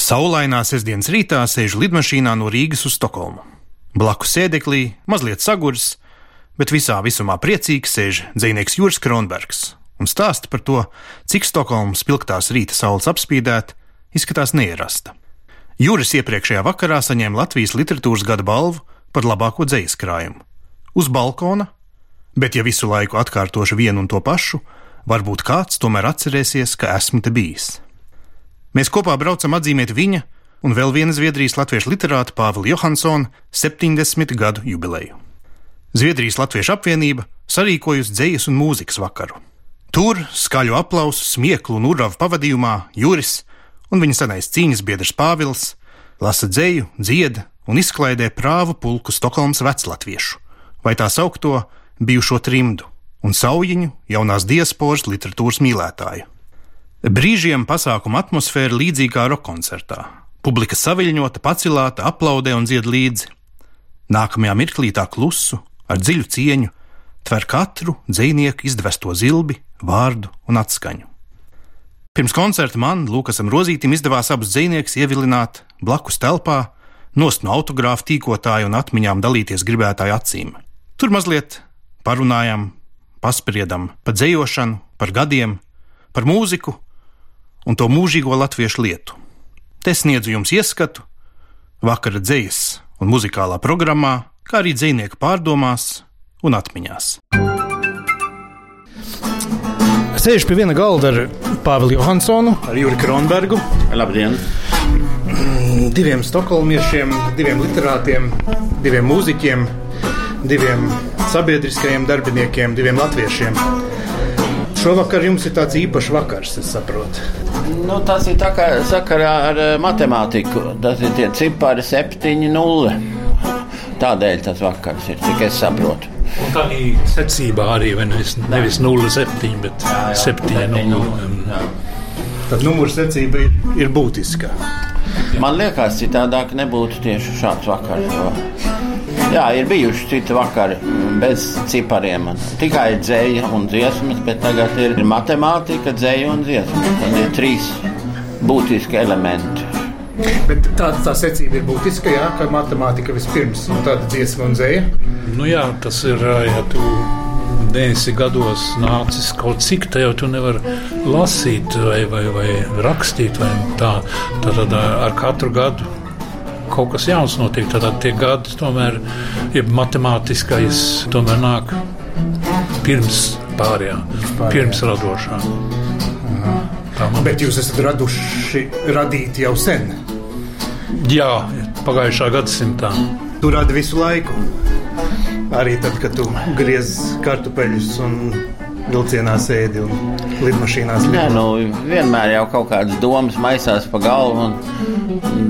Saulainā sestdienas rītā sēž lidmašīnā no Rīgas uz Stokholmu. Blakus sēdeklī, mazliet saguris, bet visā visumā priecīgs sēž dzinieks Juris Kronbergs un stāsta par to, cik Stokholmas spilgtās rīta saules apspīdēta izskatās neierasta. Juris iepriekšējā vakarā saņēma Latvijas literatūras gada balvu par labāko dzīslu krājumu. Uz balkona, bet ja visu laiku atkārtošu vienu un to pašu, varbūt kāds tomēr atcerēsies, ka esmu te bijis. Mēs kopā braucam atzīmēt viņa un vēl viena Zviedrijas latviešu literāta Pāvila Johansona 70 gadu jubileju. Zviedrijas Latviešu apvienība sarīkojusi dzejas un mūzikas vakaru. Tur skaļu aplausu, smieklu un urāvu pavadījumā Juris un viņa senais cīņas biedrs Pāvils lasa dzeju, dzieda un izklaidē prāvu pulku Stokholmas veclatviešu, vai tā saukto bijušo trimdu un saujiņu jaunās diasporas literatūras mīlētāju. Brīžiem pasākuma atmosfēra līdzīga kā roka koncertā. Publika saviļņota, pacilāta, aplaudē un dzied līdzi. Nākamajā mirklī tā klusu, ar dziļu cieņu, tver katru dzinieku izdvesto zilbi, vārdu un atskaņu. Pirms koncerta man, Lukasam Rozītam, izdevās abus dziniekus ievilināt blakus telpā, nost no autogrāfa tīkotāju un atmiņām dalīties gribētāju acīm. Tur mazliet parunājām, paspriedām par dzējošanu, par gadiem, par mūziku un to mūžīgo latviešu lietu. Te sniedzu jums ieskatu vakara dzējas un muzikālā programmā, kā arī dzinieku pārdomās un atmiņās. Sēž pie viena galda ar Pāvilu Johansonu, ar Juri Kronbergu, Labdien! diviem stokholmiešiem, diviem literātiem, diviem mūziķiem, diviem sabiedriskajiem darbiniekiem, diviem latviešiem. Šovakar jums ir tāds īpašs vakars, es saprotu. Nu, tas ir tā kā sakarā ar eh, matemātiku. Tas ir tie cipari 7, 0. Tādēļ tas vakars ir, cik es saprotu. Un tā ir secībā arī nevis, nevis 0,7, bet 7,0. Tad numurs secība ir, ir būtiska. Man liekas, citādāk nebūtu tieši šāds vakars. Jo, jā, ir bijuši citi vakari bez cipariem. Tikai dzēja un dziesmas, bet tagad ir matemātika, dzēja un dziesmas. Tad ir trīs būtiski elementi. Bet tā, tā secība ir būtiska, jā, ka matemātika vispirms, un tāda dziesma un dzēja. Nu, jā, tas ir, ja tu neesi gados nācis kaut cik, tad jau tu nevari lasīt vai, vai, vai rakstīt. Vai tā. Tad, tad ar katru gadu kaut kas jauns notiek. Tad tie gadi tomēr ir matemātiskais, tomēr nāk pirms pārējā, pirms radošā. Bet jūs esat raduši, radīti jau sen. Jā, pagājušā gadsimtā. Tu radi visu laiku. Arī tad, kad tu griez kartupeļus un vilcienā sēdi un lidmašīnā Nē, nu, vienmēr jau kaut kādas domas maisās pa galvu.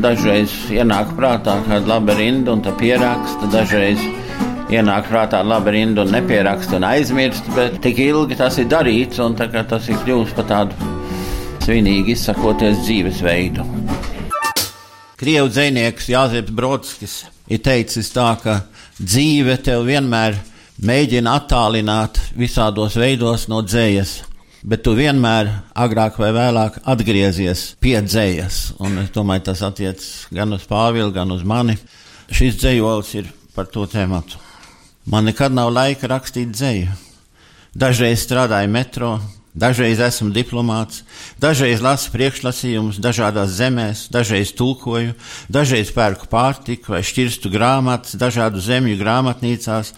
Dažreiz ienāk prātā kāda laba rinda un tā pieraksta. Dažreiz ienāk prātā laba rinda un nepieraksta un aizmirst. Bet tik ilgi tas ir darīts un tas ir kļuvis par tādu svinīgi izsakoties dzīvesveidu. Krievijas dzinieks Jāzeps Brodskis ir teicis tā, ka dzīve tev vienmēr mēģina attālināt visādos veidos no dzējas. Bet tu vienmēr agrāk vai vēlāk atgriezies pie dzējas. Un es domāju, tas attiecas gan uz Pāvilu, gan uz mani. Šis dzējols ir par to tēmu. Man nekad nav laika rakstīt dzēju. Dažreiz strādāju metro, Dažreiz esmu diplomāts, dažreiz lasu priekšlasījumus dažādās zemēs, dažreiz tulkoju, dažreiz pērku pārtiku vai šķirstu grāmatas dažādu zemju grāmatnīcās,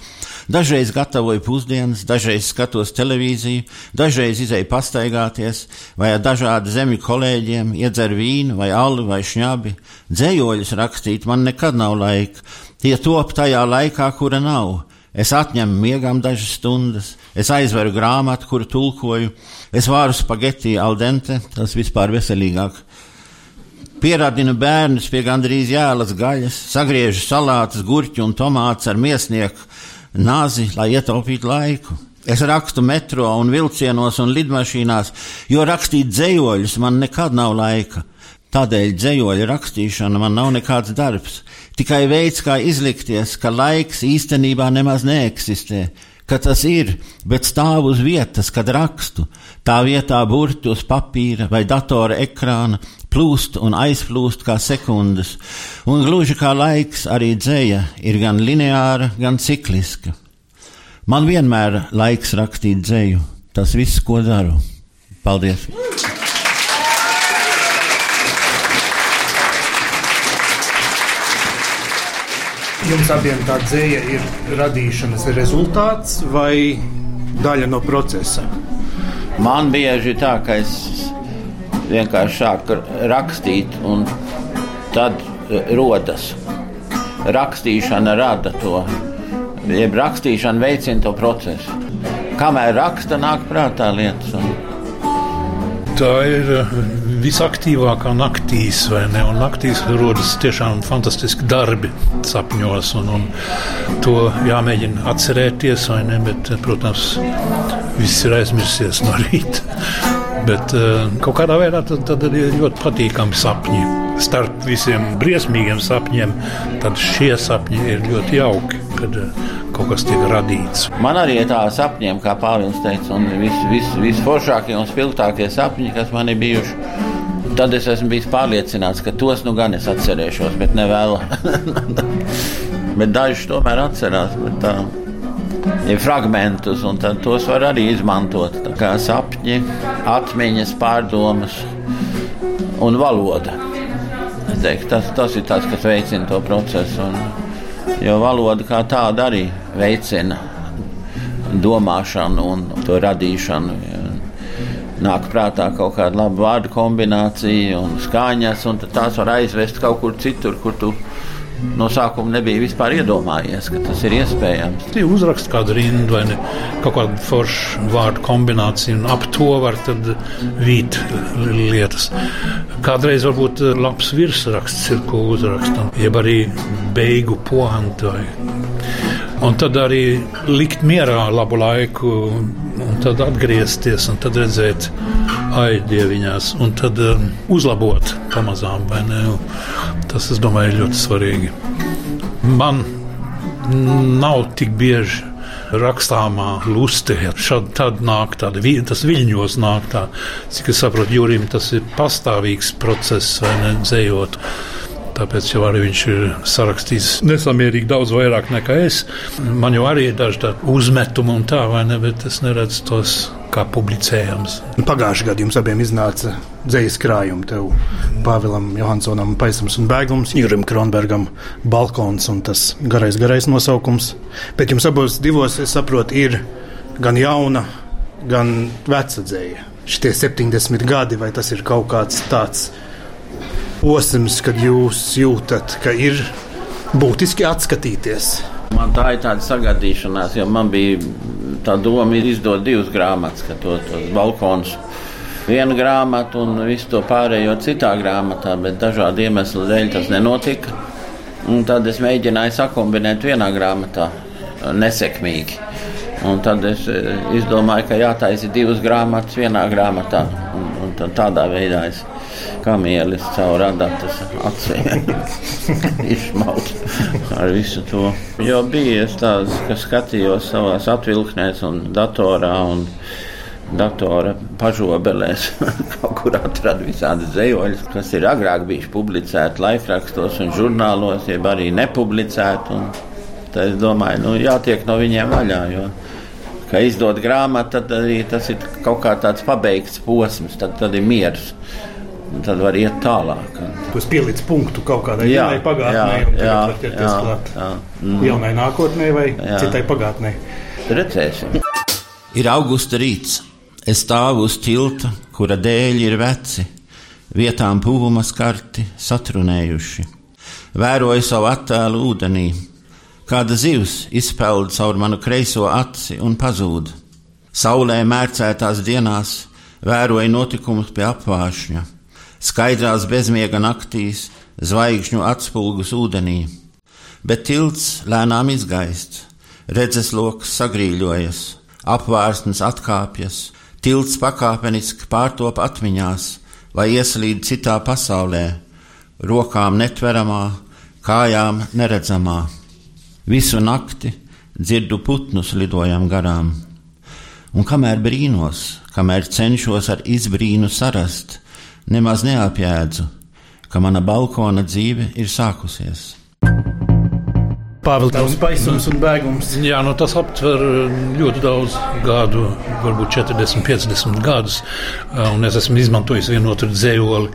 dažreiz gatavoju pusdienas, dažreiz skatos televīziju, dažreiz izēju pastaigāties vai ar dažādu zemju kolēģiem iedzeru vīnu vai alu vai šņabi. Dzējoļus rakstīt man nekad nav laika, tie top tajā laikā, kura nav. Es atņemu miegām dažas stundas, es aizveru grāmatu, kuru tulkoju, es vāru spagetti al dente, tas vispār veselīgāk. Pierādinu bērnus pie gandrīz jēlas gaļas, sagriežu salātus, gurķu un tomātus ar miesnieku nāzi, lai ietaupītu laiku. Es rakstu metro un vilcienos un lidmašīnās, jo rakstīt dzējoļus man nekad nav laika. Tādēļ dzējoļu rakstīšana man nav nekāds darbs, tikai veids, kā izlikties, ka laiks īstenībā nemaz neeksistē, ka tas ir, bet stāv uz vietas, kad rakstu, tā vietā burti uz papīra vai datora ekrāna, plūst un aizplūst kā sekundes, un gluži kā laiks arī dzēja ir gan lineāra, gan cikliska. Man vienmēr laiks rakstīt dzēju, tas viss, ko daru. Paldies! Jums abiem tā dzēja ir radīšanas rezultāts vai daļa no procesa? Man bieži tā, ka es vienkārši sāku rakstīt, un tad eh, rodas. Rakstīšana rada to, jeb rakstīšana veicina to procesu. Kamēr raksta, nāk prātā lietas. Un... Tā ir eh, visaktīvākā naktīs, vai ne? Un naktīs rodas tiešām fantastiski darbi sapņos, un, un to jāmēģina atcerēties, vai ne? Bet, protams, viss ir aizmirsies no rīta. Bet uh, kaut kādā veidā tad, tad ir ļoti patīkami sapņi. Starp visiem briesmīgiem sapņiem, tad šie sapņi ir ļoti jauki, kad uh, kaut kas tiek radīts. Man arī ir tā sapņiem, kā Pāvils teica, un visforšākie vis, vis un spilgtākie sapņi, kas man ir bijuši. Tad es esmu bijis pārliecināts, ka tos nu gan es atcerēšos, bet ne vēl. bet dažus tomēr atcerās. Bet, tā, ir fragmentus, un tos var arī izmantot. Kā sapņi, atmiņas, pārdomas un valoda. Teiktu, tas, tas ir tas, kas veicina to procesu. Un, jo valoda kā tāda arī veicina domāšanu un to radīšanu. Nāk prātā kaut kāda laba vārdu kombinācija un skaņas, un tās var aizvest kaut kur citur, kur tu no sākuma nebija vispār iedomājies, ka tas ir iespējams. Tie uzrakst kādu rindu vai ne, kaut kādu foršu vārdu kombināciju, un ap to var tad vīt lietas. Kādreiz varbūt labs virsraksts ir, ko uzrakstam, jeb arī beigu poantu. Un tad arī likt mierā labu laiku, un tad atgriezties, un tad redzēt, aidieviņās, un tad um, uzlabot pamazām. Tas, es domāju, ir ļoti svarīgi. Man nav tik bieži rakstāmā luste. Šad, tad nāk tāda, tas viļņos nāk tā, cik es saprotu, Jurim tas ir pastāvīgs process vai ne, dzējot. Tāpēc jau arī viņš ir sarakstījis nesamērīgi daudz vairāk nekā es. Man jau arī ir daži uzmetumi un tā, vai ne, bet es neredzu tos kā publicējams. Pagājušajā gadā jums abiem iznāca dzīslis krājumi. Tev Pāvilam Johansonam, Paisams un Bēglums, Jurim Kronbergam, Balkons un tas garais, garais nosaukums. Bet jums abos divos, es saprotu, ir gan jauna, gan veca dzēja. Šitie 70 gadi, vai tas ir kaut kāds tāds posms, kad jūs jūtat, ka ir būtiski atskatīties? Man tā ir tāda sagadīšanās, jo man bija tā doma izdot divas grāmatas, ka to, tos balkonus. Vienu grāmatu un visu to pārējo citā grāmatā, bet dažādu iemeslu dēļ tas nenotika. Un tad es mēģināju sakumbinēt vienā grāmatā, nesekmīgi. Un tad es eh, izdomāju, ka jātaisa divas grāmatas vienā grāmatā. Un, un tādā veidā es kamielis caur adatas acīm izsmaut ar visu to. Jo bija tāds, ka skatījos savās atvilknēs un datorā un datora pažobelēs kaut kur atradu visādi zejoļus, kas ir agrāk bijuši publicēti laikrakstos un žurnālos, jeb arī nepublicēti. Tad es domāju, nu jātiek no viņiem vaļā, jo ka izdot grāmatu, tad arī tas ir kaut kā tāds pabeigts posms, tad, tad ir miers tad var iet tālāk. Tas pieliec punktu kaut kādai jā, jaunai pagātnē, jā, jā, mm. jaunai nākotnē vai jā. citai pagātnē. Redzēsim. Ir augusta rīts. Es stāvu uz tilta, kura dēļ ir veci, vietām pūma skarti, satrunējuši. Vēroju savu attēlu ūdenī. Kāda zivs izpeld caur manu kreiso aci un pazūd. Saulē mērcētās dienās vēroju notikumus pie apvāršņa skaidrās bezmiega naktīs, zvaigžņu atspulgus ūdenī. Bet tilts lēnām izgaist, redzesloks sagrīļojas, apvārsnes atkāpjas, tilts pakāpeniski pārtop atmiņās, vai ieslīd citā pasaulē, rokām netveramā, kājām neredzamā. Visu nakti dzirdu putnus lidojam garām, un kamēr brīnos, kamēr cenšos ar izbrīnu sarast, nemaz neapjēdzu, ka mana balkona dzīve ir sākusies. Pāvils paisums un bēgums. Jā, nu, tas aptver ļoti daudz gadu, varbūt 40, 50 gadus. Un es esmu izmantojis vienu otru dzējoli,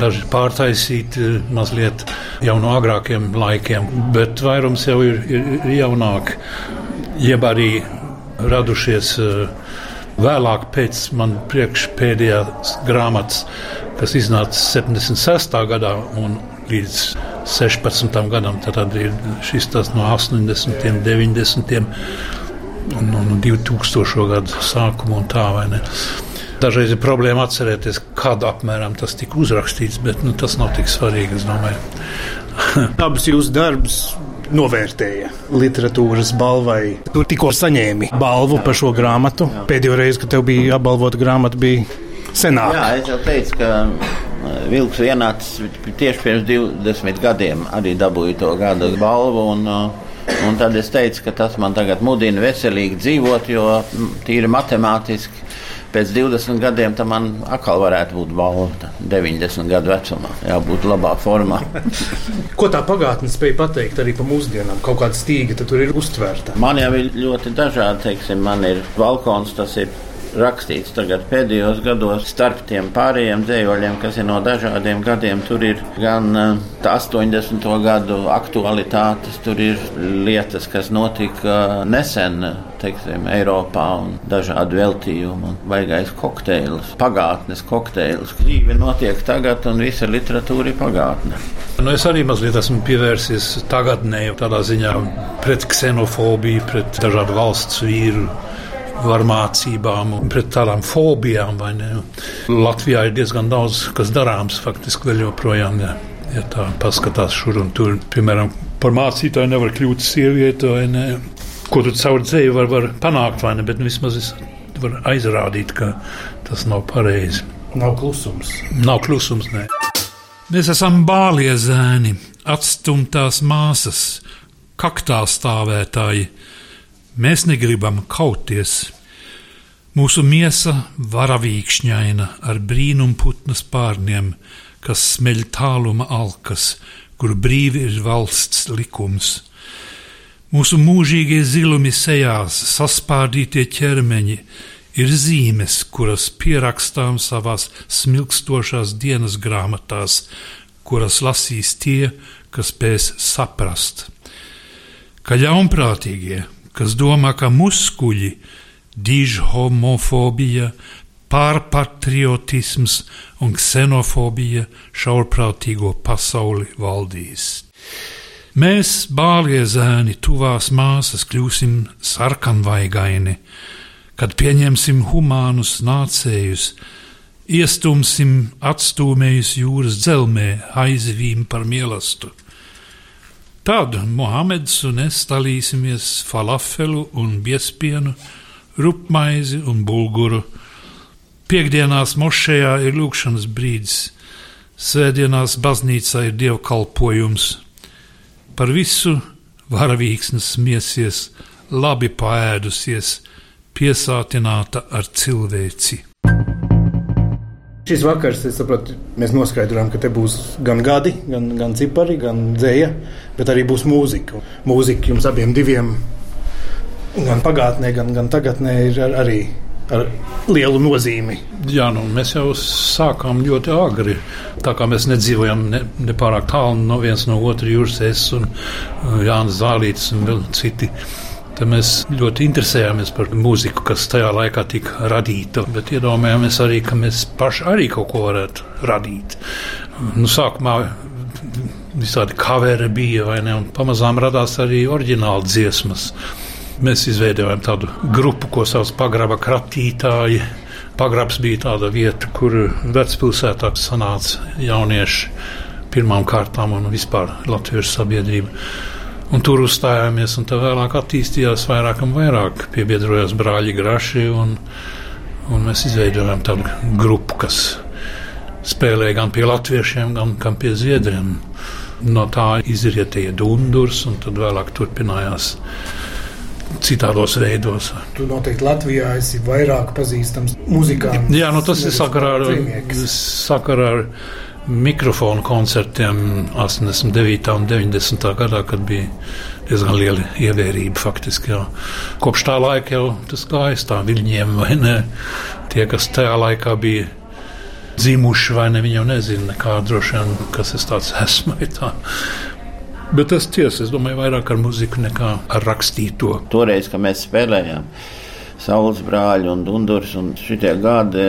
daži pārtaisīti mazliet jau no agrākiem laikiem, bet vairums jau ir, ir jaunāki, jeb arī radušies vēlāk pēc man priekšpēdējās grāmatas, kas iznāca 76. gadā un līdz 16. gadam. Tad ir šis tas no 80. un 90. un, un 2000. gadu sākuma un tā vai ne. Dažreiz ir problēma atcerēties, kāda apmēram tas tika uzrakstīts, bet nu, tas nav tik svarīgi. Abas jūsu darbus novērtēja literatūras balvai. Tu tikko saņēmi balvu par šo grāmatu. Pēdējo reizi, kad tev bija apbalvota grāmata, bija senāk. Jā, es jau teicu, ka Vilks ienācis tieši pirms 20 gadiem, arī dabūja to gada balvu. Un, un tad es teicu, ka tas man tagad mudina veselīgi dzīvot, jo tīri matemātiski pēc 20 gadiem tam man atkal varētu būt balva 90 gadu vecumā, jābūt labā formā. Ko tā pagātne spēja pateikt arī par mūsdienām? Kaut kāda stīga tur ir uztvērta. Man jau ir ļoti dažādi, teiksim, man ir balkons, tas ir rakstīts tagad pēdējos gados starp tiem pārējiem dzējoļiem, kas ir no dažādiem gadiem. Tur ir gan 80. Eh, gadu aktualitātes, tur ir lietas, kas notika nesen, teiksim, Eiropā un dažādi veltījumi un baigais kokteils, pagātnes kokteils. Dzīve notiek tagad un visa literatūra ir pagātne. Nu, es arī mazliet esmu pievērsies tagadnē, tādā ziņā pret ksenofobiju, pret dažādu valsts vīru ar mācībām pret tādām fobijām. Latvijā ir diezgan daudz kas darāms faktiski vēl joprojām. Ja, ja tā paskatās šur un tur, piemēram, par mācītāju nevar kļūt sieviete vai ne. Ko tu caur dzēju var, var panākt, vai ne, bet vismaz es varu aizrādīt, ka tas nav pareizi. Nav klusums. Nav klusums, nē. Mēs esam bālie zēni, atstumtās māsas, kaktā stāvētāji Mēs negribam kauties. Mūsu miesa varavīkšņaina ar brīnumputna spārniem, kas smeļ tāluma alkas, kur brīvi ir valsts likums. Mūsu mūžīgie zilumi sejās, saspārdītie ķermeņi ir zīmes, kuras pierakstām savās smilkstošās dienas grāmatās, kuras lasīs tie, kas spēs saprast. Ka ļaunprātīgie, kas domā, ka muskuļi, dižhomofobija, pārpatriotisms un ksenofobija šaurprātīgo pasauli valdīs. Mēs, bālie zēni, tuvās māsas, kļūsim sarkanvaigaini, kad pieņemsim humānus nācējus, iestumsim atstūmējus jūras dzelmē, aizvīm par mīlestību Tad Mohameds un es dalīsimies falafelu un biespienu, rupmaizi un bulguru. Piektdienās mošējā ir lūkšanas brīdis, svētdienās baznīcā ir dievkalpojums. Par visu varavīksnes smiesies, labi paēdusies, piesātināta ar cilvēci. Šis vakars, es saprotu, mēs noskaidrojām, ka te būs gan gadi, gan, gan cipari, gan dzēja, bet arī būs mūzika. Mūzika jums abiem diviem, gan pagātnē, gan, gan tagadnē, ir ar, arī ar lielu nozīmi. Jā, nu, mēs jau sākām ļoti agri. Tā kā mēs nedzīvojam ne, ne pārāk tālu no viens no otra, Jūras es un uh, Jānis Zālītis un vēl citi. Tad mēs ļoti interesējāmies par mūziku, kas tajā laikā tika radīta. Bet iedomājāmies arī, ka mēs paši arī kaut ko varētu radīt. Nu, sākumā visādi kaveri bija, vai ne? Un pamazām radās arī oriģināli dziesmas. Mēs izveidojām tādu grupu, ko sauc par pagraba kratītāji. Pagrabs bija tāda vieta, kur vecpilsētā sanāca jaunieši pirmām kārtām un vispār latviešu sabiedrība. Un tur uzstājāmies, un tā vēlāk attīstījās vairāk un vairāk. Piebiedrojās brāļi Graši, un, un mēs izveidojām tādu grupu, kas spēlēja gan pie latviešiem, gan, gan pie zviedriem. No tā izrietēja dundurs, un tad vēlāk turpinājās citādos veidos. Tu noteikti Latvijā esi vairāk pazīstams muzikām. Jā, nu tas ir sakarā ar, sakarā ar mikrofonu koncertiem 89. un 90. gadā, kad bija diezgan liela ievērība faktiski. Jā. Kopš tā laika jau tas gājas tā viļņiem, vai ne? Tie, kas tajā laikā bija dzimuši, vai ne, viņi jau nezina nekā droši vien, kas es tāds esmu. Bet tas tiesa, es domāju, vairāk ar muziku nekā ar rakstīto. Toreiz, kad mēs spēlējām, Saules brāļi un Dunduris un šitie gadi,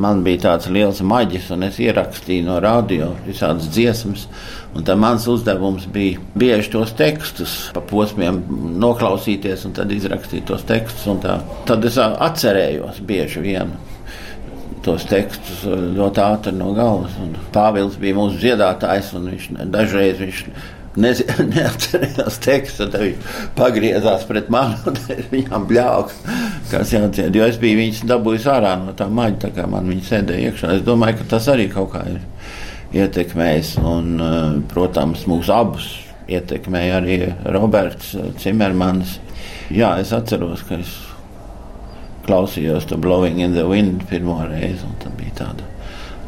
man bija tāds liels maģis, un es ierakstīju no radio visādas dziesmas. Un tad mans uzdevums bija bieži tos tekstus pa posmiem noklausīties un tad izrakstīt tos tekstus. Tad es atcerējos bieži vienu tos tekstus ļoti ātri no galvas. Un Pāvils bija mūsu dziedātājs, un viņš dažreiz viņš neatcerējās tekstu, tad viņš pagriezās pret mani un viņam bļauka, kas jādzied. Jo es biju viņus dabūjis ārā no tā maģa, tā kā man viņi sēdēja iekšā. Es domāju, ka tas arī kaut kā ir ietekmējis. Un, eh, protams, mūs abus ietekmēja arī Roberts Cimermans. Jā, es atceros, ka es klausījos to Blowing in the Wind pirmo reizi, un tad bija tāda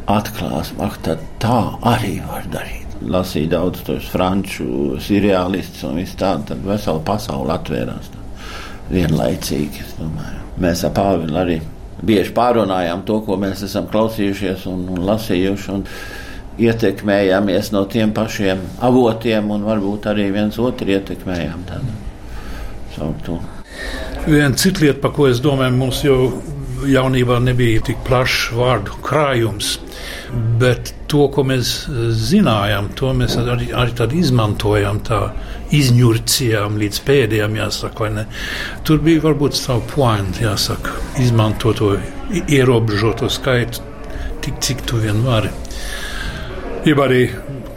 atklāsme, ka tā arī var darīt lasīju daudz tos franču seriālistus un visu tādu, tad vesela pasaule atvērās. Tā. Vienlaicīgi, mēs ar Pāvilu arī bieži pārunājām to, ko mēs esam klausījušies un, un lasījuši. Un ietekmējāmies no tiem pašiem avotiem, un varbūt arī viens otru ietekmējām. Viena cita lieta, par ko es domāju, mums jau jaunībā nebija tik plašs vārdu krājums. Bet to, ko mēs eh, zinājām, to mēs arī, arī izmantojām, tā izņurcījām līdz pēdējiem, jāsaka? Tur bija varbūt savu pointu, jāsaka, izmantot to ierobežoto skaitu, tik cik tu vien vari. Jeb arī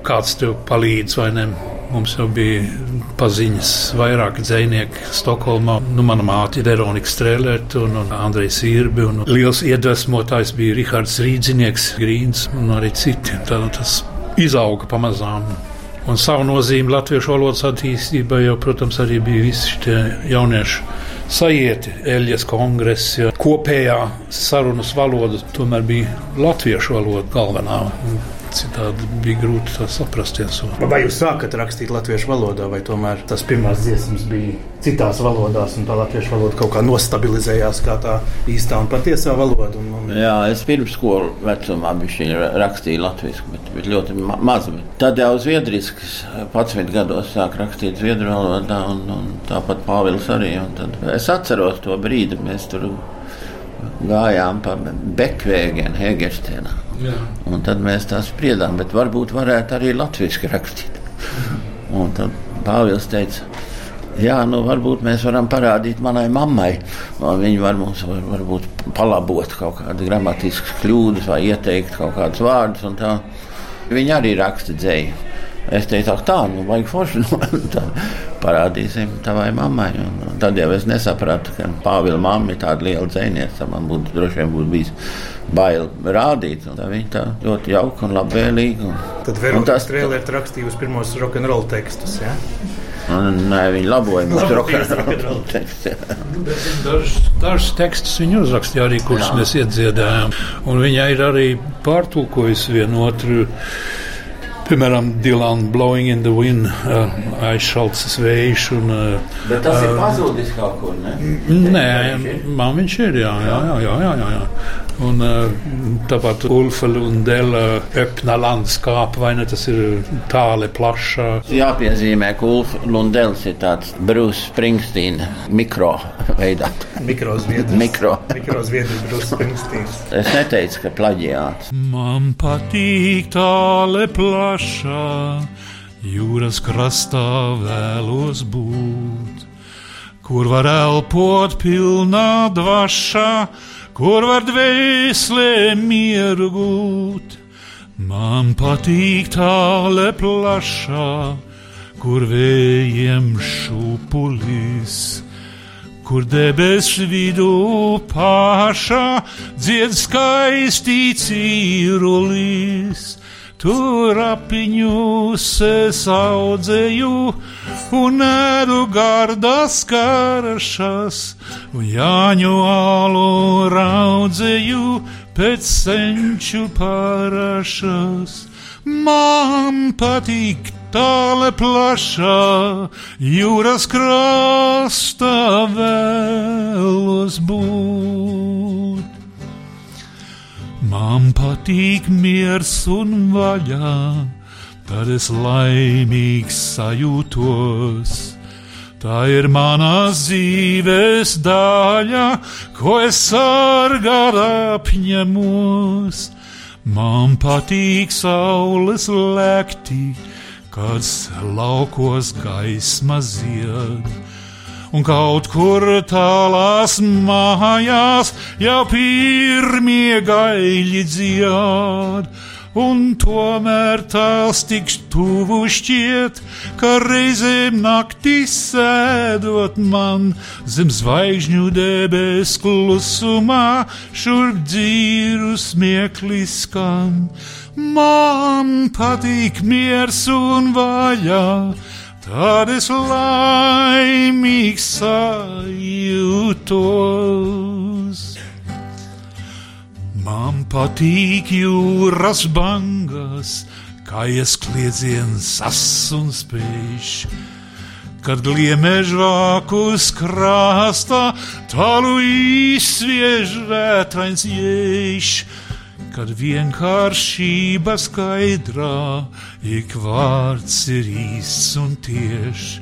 kāds tev palīdz vai ne. Mums jau bija paziņas, vairāki dzinieki Stokholmā. Nu, mana māte ir Veronika Strēlēta un, un Andrejs Irbi. Un liels iedvesmotājs bija Rihards Rīdzinieks, Grīns un arī citi. Tad tas izauga pamazām. Un savu nozīmi latviešu valodas attīstībai jau, protams, arī bija visi šie jaunieši sajieti, Eļļas kongress, ja kopējā sarunas valoda tomēr bija latviešu valoda galvenā. Citādi bija grūti saprasties. Vai jūs sākat rakstīt latviešu valodā, vai tomēr tas pirmās dziesmas bija citās valodās, un tā latviešu valoda kaut kā nostabilizējās kā tā īstā un patiesā valoda? Un, un... Jā, es pirms skolu vecumā rakstīju latviešu, bet, bet ļoti ma maz. Bet tad jau zviedriski 11 gados sāk rakstīt zviedru valodā, un, un tāpat Pāvils arī. Es atceros to brīdi, mēs tur gājām pa Bekvēgen, Hegerstenā. Tad mēs tā spriedām, bet varbūt varētu arī latviešu rakstīt. Un tad Pāvils teica, jā, nu varbūt mēs varam parādīt manai mammai. Viņa var mums var, varbūt palabot kaut kādas gramatiskas kļūdas vai ieteikt kaut kādus vārdus. Viņa arī raksta dzēju. Es teicu, tā, nu, vajag forši. Nu, parādīsim tavai mammai. Un tad jau es nesapratu, ka Pāvila mamma ir tāda liela dzēniece. Man būtu droši vien būtu bijis bail rādīt. Tā viņa tā ļoti jauka un labvēlīga. Un, tad Veronika tas... Strēlēta rakstījusi pirmos rokenrola tekstus. Ja? Nē, viņi laboja mūsu rokenrola tekstus. Dažus daž tekstus viņi uzrakstīja arī, kurus mēs iedziedājām. Un viņa ir arī pārtulkojusi vienu otru. Piemēram, Dilana Blowing in the Wind, uh, aizšalts vējš. Un, uh, Bet tas uh, ir pazudis kaut kur, ne? Nē, man viņš ir, jā, jā, jā. jā, jā, jā, jā. Un, uh, tāpat Ulfa Lundela öppna landskap, vai ne tas ir tāli plašā. Jāpiezīmē, ka Ulfa Lundels ir tāds Bruce Springsteen mikro veidā. Mikrozviedris. Mikro. Mikrozviedris Bruce Springsteen. Es neteicu, ka plaģiāts. Man patīk tāli plašā pašā jūras krastā vēlos būt, kur var elpot pilnā dvašā, kur var dvēselē mieru gūt. Man patīk tāle plašā, kur vējiem šūpulis, kur debesu vidū pašā dzied skaisti cīrulis. Tur apiņus es audzēju un ēdu gardas karšas, un jāņu alu raudzēju pēc senču parašas. Man patīk tāle plašā jūras krasta vēlos būt. Man patīk miers un vaļā, tad es laimīgs sajūtos. Tā ir manas dzīves daļa, ko es sargāt apņemos. Man patīk saules lekti, kad laukos gaisma zied un kaut kur tālās mājās jau pirmie gaļi dzied. Un tomēr tās tik tuvu šķiet, ka reizēm naktī sēdot man zem zvaigžņu debes klusumā, šurp dzīru smieklis skan. Man patīk miers un vaļā, tad es laimīgs sajūtos. Man patīk jūras bangas, kā ieskliedziens sas un spēj. Kad gliemežvākus krāstā tālu izsviež vētrains jēš, kad vienkāršība skaidrā, ik vārds ir īsts un tieši.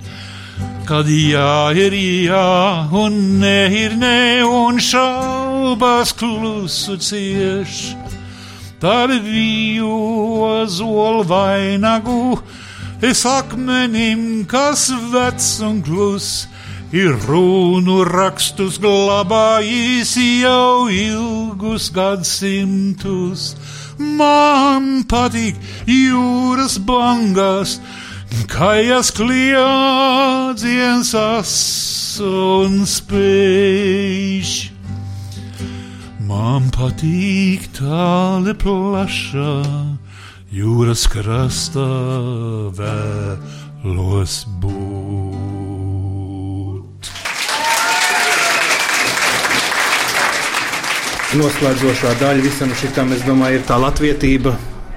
Kad jā ir jā, un nē ir nē, un šaubas klusu cieš, tad vīju olu vainagu, es akmenim, kas vecs un klus, ir runu rakstus glabājis jau ilgus gadsimtus. Man patīk jūras bangas, kājas kliādziens as un spēj. Man patīk tāle plašā, jūras krastā vēlos būt. Noslēdzošā daļa visam šitam, es domāju, ir tā latvietība,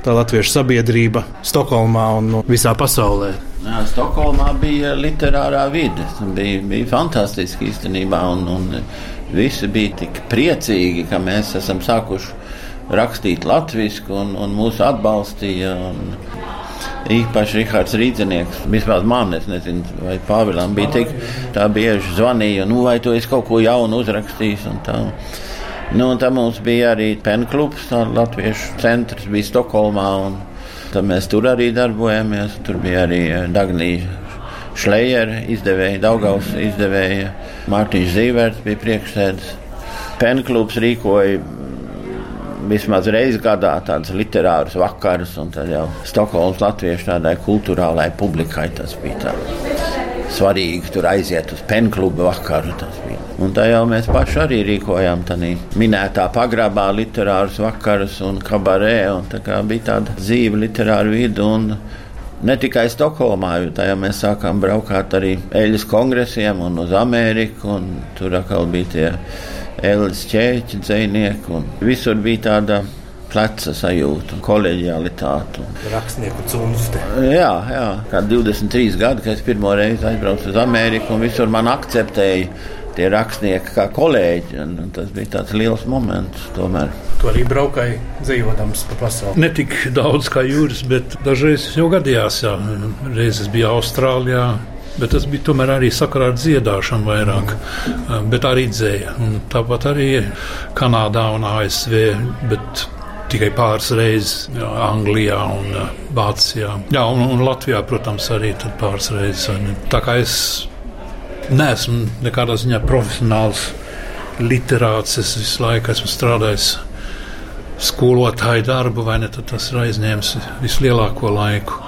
tā latviešu sabiedrība Stokholmā un nu, visā pasaulē. Jā, Stokholmā bija literārā vide. Bija, bija fantastiski īstenībā. Un, un visi bija tik priecīgi, ka mēs esam sākuši rakstīt latviešu, un, un mūs atbalstīja. Un īpaši Rihards Rīdzenieks, vispār man, es nezinu, vai Pāvilam bija tik tā bieži zvanīja, nu vai tu esi kaut ko jaunu uzrakstījis un tā. Nu, tā mums bija arī penklubs, latviešu centrs bija Stokholmā, tad mēs tur arī darbojamies. Tur bija arī Dagnija Šlejera izdevēja, Daugaus izdevēja, Mārtiņš Zīvērts bija priekšsēdis. Penklubs rīkoja vismaz reizi gadā tādus literārus vakarus, un tad jau Stokholmas latviešu tādai kultūrālai publikai tas bija tā svarīgi tur aiziet uz penklubu vakaru. Un tā jau mēs paši arī rīkojām tādā minētā pagrabā literārus vakarus un kabarē, un tā kā bija tāda dzīva literāra vide. Ne tikai Stokholmā, jo tajā mēs sākām braukt arī eļļas kongresiem un uz Ameriku. Un tur atkal bija tie eļļas ķēķi, dzinieki. Visur bija tāda pleca sajūta un kolēģialitāte. Rakstnieku cūnste. Jā, jā, kā 23 gadi, kad es pirmo reizi aizbraucu uz Ameriku un visur man akceptēja tie rakstnieki kā kolēģi. Un, un tas bija tāds liels moments tomēr. Tu arī braukai dzējotams pa pasauli. Ne tik daudz kā jūras, bet dažreiz jau gadījās, jā. Reizes bija Austrālijā. Bet tas bija tomēr arī sakarā ar dziedāšanu vairāk, bet arī dzēja. Un tāpat arī Kanādā un ASV. Bet tikai pāris reizes jā, Anglijā un Vācijā. Jā, un, un Latvijā, protams, arī pāris reizes. Tā kā es neesmu nekādā ziņā profesionāls literāts. Es visu laiku esmu strādājis skolotāju darbu, vai ne? Tad tas ir aizņēmis vislielāko laiku.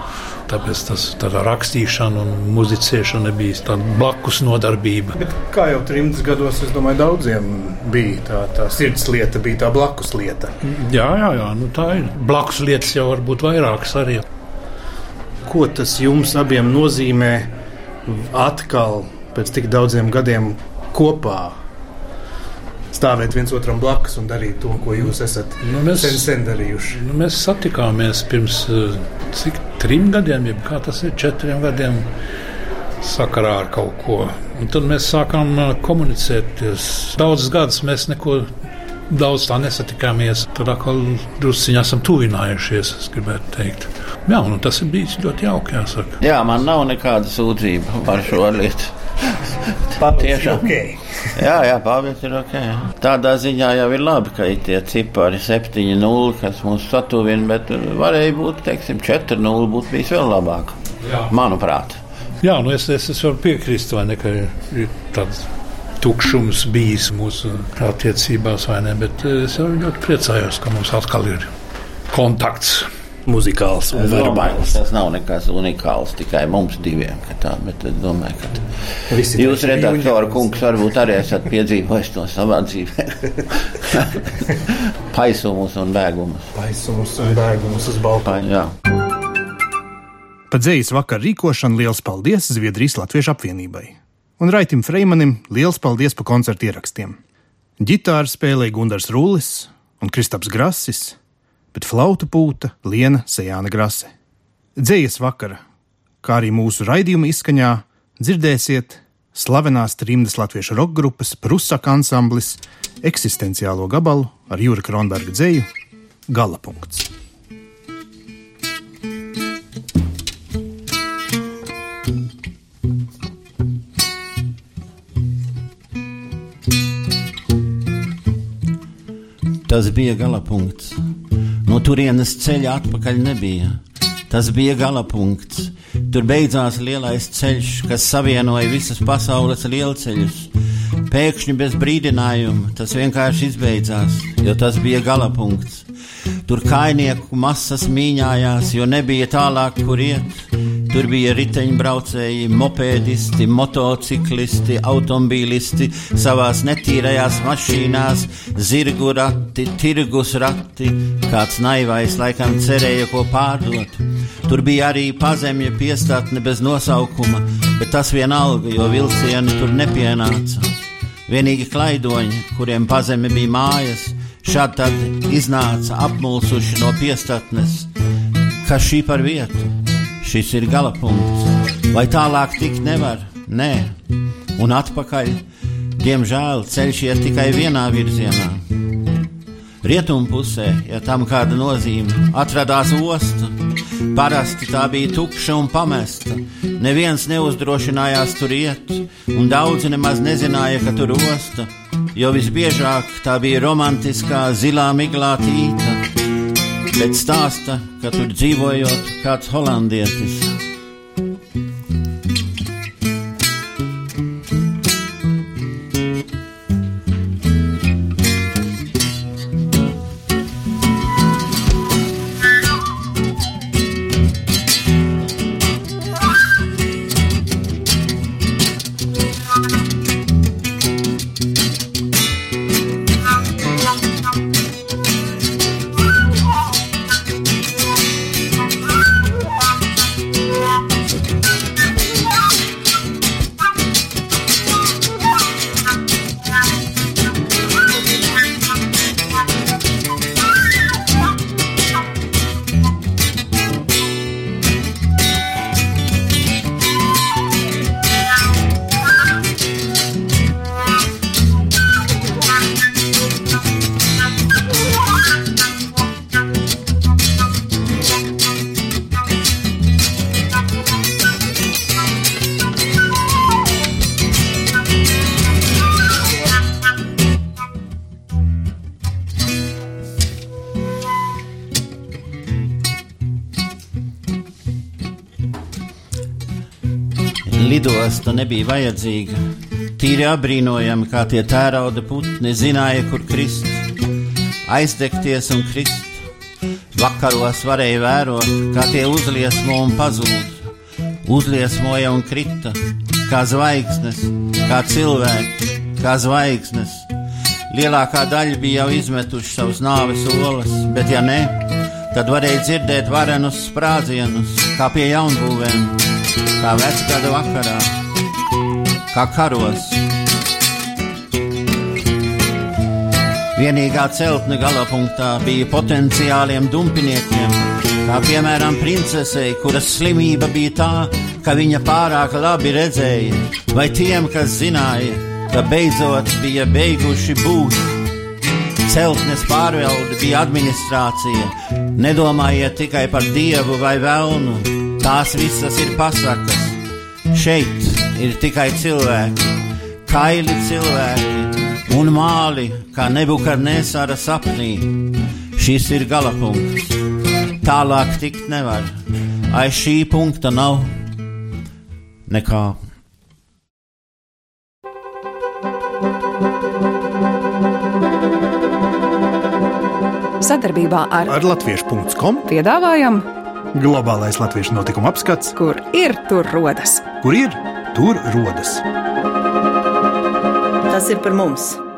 Tāpēc tas tāda rakstīšana un muzicēšana bija tāda blakus nodarbība. Bet kā jau trimdus gados, es domāju, daudziem bija tā, tā sirds lieta, bija tā blakus lieta. Jā, jā, jā nu tā ir. Blakus lietas jau var būt vairākas arī. Ko tas jums abiem nozīmē atkal pēc tik daudziem gadiem kopā? Stāvēt viens otram blakus un darīt to, ko jūs esat Nu, mēs- sen, sen darījuši. Nu, mēs satikāmies pirms eh, cik trim gadiem, jeb kā tas ir četriem gadiem, sakarā ar kaut ko. Un tad mēs sākām eh, komunicēt. Daudzus gadus mēs neko daudz tā nesatikāmies. Tad atkal drusciņā esam tuvinājušies, es gribētu teikt. Jā, un tas ir bijis ļoti jauki, jāsaka. Jā, man nav nekāda sūdzība par šo lietu. Patiešām. Okay. Jā, jā, pāvis ir ok. Tādā ziņā jau ir labi, ka ir tie cipari 7-0, kas mūs satuvina, bet varēja būt, teiksim, 4-0, būtu bijis vēl labāk. Jā. Manuprāt. Jā, nu es, es, es varu piekrist, vai ne, ka ir tāds tukšums bijis mūsu attiecībās, vai ne, bet es ļoti priecājos, ka mums atkal ir kontakts. Muzikāls un verbāls. tas nav nekas unikāls tikai mums diviem. ka Tā, bet es domāju, ka Visi jūs, redaktora kungs, varbūt arī esat piedzīvojis to savā dzīvē. Paisumus un bēgumus. Paisumus un bēgumus uz. Jā. Par dzīslu vakaru rīkošanu liels paldies Zviedrijas Latviešu apvienībai. Un Raitim Freimanim liels paldies par koncertu ierakstiem. Gitāru spēlēja Gunārs Rūlis un Kristaps Grasis, bet flautu pūta Liena Sejāna Grase. Dzīslu vakara, kā arī mūsu raidījuma izskaņā, dzirdēsiet slavenās trimdas latviešu roka grupas Prusaka ansamblis eksistenciālo gabalu ar Jūra Kronberga dzēju Galapunkts. Tas bija galapunkts. No turienes ceļa atpakaļ nebija. Tas bija galapunkts. Tur beidzās lielais ceļš, kas savienoja visas pasaules lielceļus. Pēkšņi bez brīdinājuma tas vienkārši izbeidzās, jo tas bija galapunkts. Tur kainieku masas mīņājās, jo nebija tālāk, kur iet. Tur bija riteņbraucēji, mopēdisti, motociklisti, automobīlisti savās netīrajās mašīnās, zirgu rati, tirgus rati. Kāds naivais laikam cerēja ko pārdot. Tur bija arī pazemja piestatne bez nosaukuma, bet tas vienalga, jo vilcieni tur nepienāca. Vienīgi klaidoņi, kuriem pazeme bija mājas, šādi iznāca apmulsuši no piestatnes. Kas šī par vietu? Šis ir galapunkts. Vai tālāk tikt nevar? Nē, un atpakaļ. Diemžēl ceļš iet tikai vienā virzienā. Rietumpusē, ja tam kāda nozīme, atradās osta. Parasti tā bija tukša un pamesta. Neviens neuzdrošinājās tur iet, un daudzi nemaz nezināja, ka tur osta, jo visbiežāk tā bija romantiskā zilā miglā tīta. Bet stāsta, ka tur dzīvojot kāds holandietis. Lidosta nebija vajadzīga. tīri apbrīnojami, kā tie tērauda putni zināja, kur krist, aizdegties un krist. Vakaros varēja vērot, kā tie uzliesmo un pazūd, uzliesmoja un krita, kā zvaigznes, kā cilvēki, kā zvaigznes. Lielākā daļa bija jau izmetuši savus nāves olas, bet ja ne, tad varēja dzirdēt varenus sprādzienus, kā pie jaunbūvēm, kā vecgada vakarā, kā karos. Vienīgā celtne galapunktā bija potenciāliem dumpiniekiem, kā piemēram princesei, kuras slimība bija tā, ka viņa pārāk labi redzēja, vai tiem, kas zināja, ka beidzot bija beiguši būt. Celtnes pārvalde bija administrācija, nedomājiet tikai par dievu vai velnu, tās visas ir pasakas. Šeit ir tikai cilvēki, kaili cilvēki un māli, kā nebukadnesāra sapnī. Šis ir galapunkts. Tālāk tikt nevar. Aiz šī punkta nav nekā. Sadarbībā ar, Ar latviešu.com piedāvājam, globālais latviešu notikuma apskats, kur ir tur rodas. kur ir tur rodas. Tas ir par mums.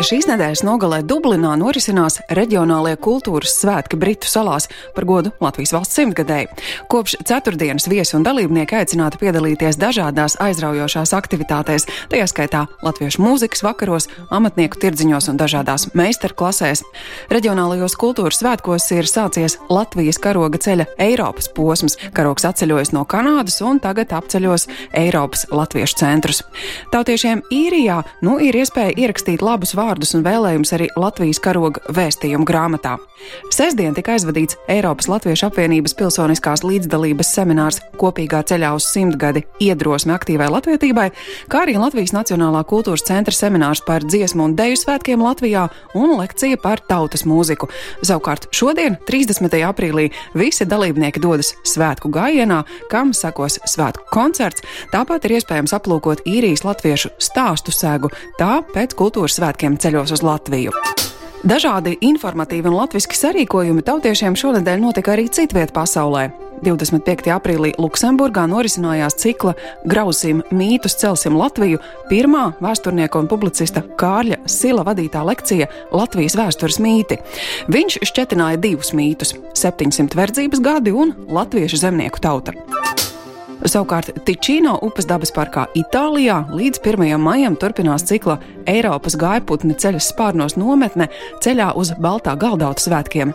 Šīs nedēļas nogalē Dublinā norisinās reģionālie kultūras svētki Britu salās par godu Latvijas valsts simtgadēji. Kopš ceturtdienas viesi un dalībnieki aicināti piedalīties dažādās aizraujošās aktivitātēs, tajā skaitā latviešu mūzikas vakaros, amatnieku tirdziņos un dažādās meistarklasēs. Reģionālajos kultūras svētkos ir sācies Latvijas karoga ceļa Eiropas posms. Karogs atceļojas no Kanādas un tagad apceļos Eiropas latviešu centrus. Tautiešiem īrijā nu ir iespēja ierakstīt labus vārdus un vēlējumus arī Latvijas karoga vēstījumu grāmatā. Sesdien tika aizvadīts Eiropas Latviešu apvienības pilsoniskās līdzdalības seminārs kopīgā ceļā uz simtgadi iedrosme aktīvai latvietībai, kā arī Latvijas Nacionālā kultūras centra seminārs par dziesmu un deju svētkiem Latvijā un lekcija par tautas mūziku. Savukārt šodien, 30. aprīlī, visi dalībnieki dodas svētku gājienā, kam sekos svētku koncerts. Tāpat ir iespējams aplūkot īrijas latviešu stāstu sēgu, tā pēc kultūras svētkiem ceļos uz Latviju. Dažādi informatīvi un latviski sarīkojumi tautiešiem šonadēļ notika arī citviet pasaulē. 25. aprīlī Luksemburgā norisinājās cikla Grausim mītus celsim Latviju pirmā vēsturnieka un publicista Kārļa Sila vadītā lekcija Latvijas vēstures mīti. Viņš šķetināja divus mītus - 700 verdzības gadi un latviešu zemnieku tauta. Savukārt Ticino upes dabas parkā Itālijā līdz 1. maijam turpinās cikla Eiropas gaiputni ceļas spārnos nometne ceļā uz Baltā galdauta svētkiem.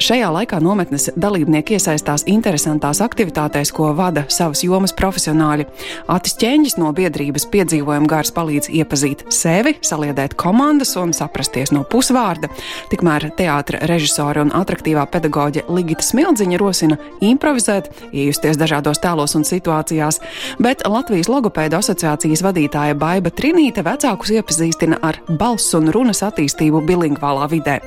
Šajā laikā nometnes dalībnieki iesaistās interesantās aktivitātēs, ko vada savas jomas profesionāļi. Atis ķēņģis no biedrības piedzīvojuma gars palīdz iepazīt sevi, saliedēt komandas un saprasties no pusvārda. Tikmēr teātra režisore un attraktīvā pedagoģe Ligita Smildziņa rosina improvizēt, iejusties dažādos tēlos un situācijās, bet Latvijas logopēdu asociācijas vadītāja Baiba Trinīte vecākus iepazīstina ar balss un runas attīstību bilingvālā vidē.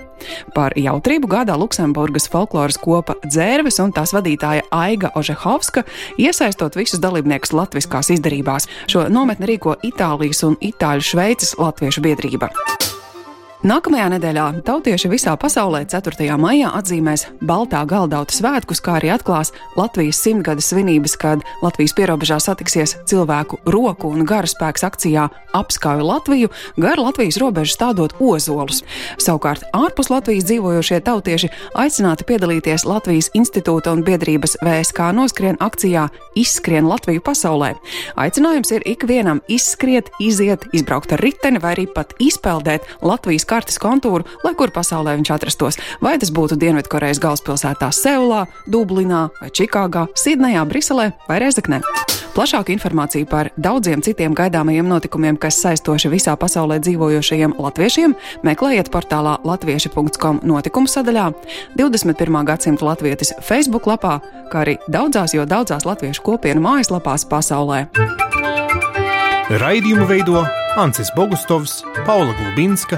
Par jautrību gādā Luksemburgas folkloras kopa dzērves un tās vadītāja Aiga Ožehovska, iesaistot visus dalībniekus latviskās izdarībās. Šo nometni rīko Itālijas un Itāļu Šveices latviešu biedrība. Nākamajā nedēļā tautieši visā pasaulē 4. maijā atzīmēs Baltā galdauta svētkus, kā arī atklās Latvijas simtgades svinības, kad Latvijas pierobežā satiksies cilvēku roku un gara spēks akcijā Apskauju Latviju, gar Latvijas robežu stādot ozolus. Savukārt ārpus Latvijas dzīvojošie tautieši aicināti piedalīties Latvijas institūta un biedrības VSK noskrien akcijā Izskrien Latviju pasaulē. Aicinājums ir ikvienam izskriet, iziet, izbraukt ar riteni vai arī pat izpeldēt Latvijas kartes kontūru, lai kur pasaulē viņš atrastos. Vai tas būtu Dienvidkorejas galvaspilsētā Seulā, Dublinā, vai Čikāgā, Sidnejā, Briselē vai Rezeknē. Plašāku informāciju par daudziem citiem gaidāmajiem notikumiem, kas saistoši visā pasaulē dzīvojošajiem latviešiem, meklējiet portālā latvieši.com notikumu sadaļā, 21. gadsimta latvietis Facebook lapā, kā arī daudzās, jo daudzās latviešu kopienu mājaslapās pasaulē. Raidījumu veido Ancis Bogustovs, Paula Gulbinska,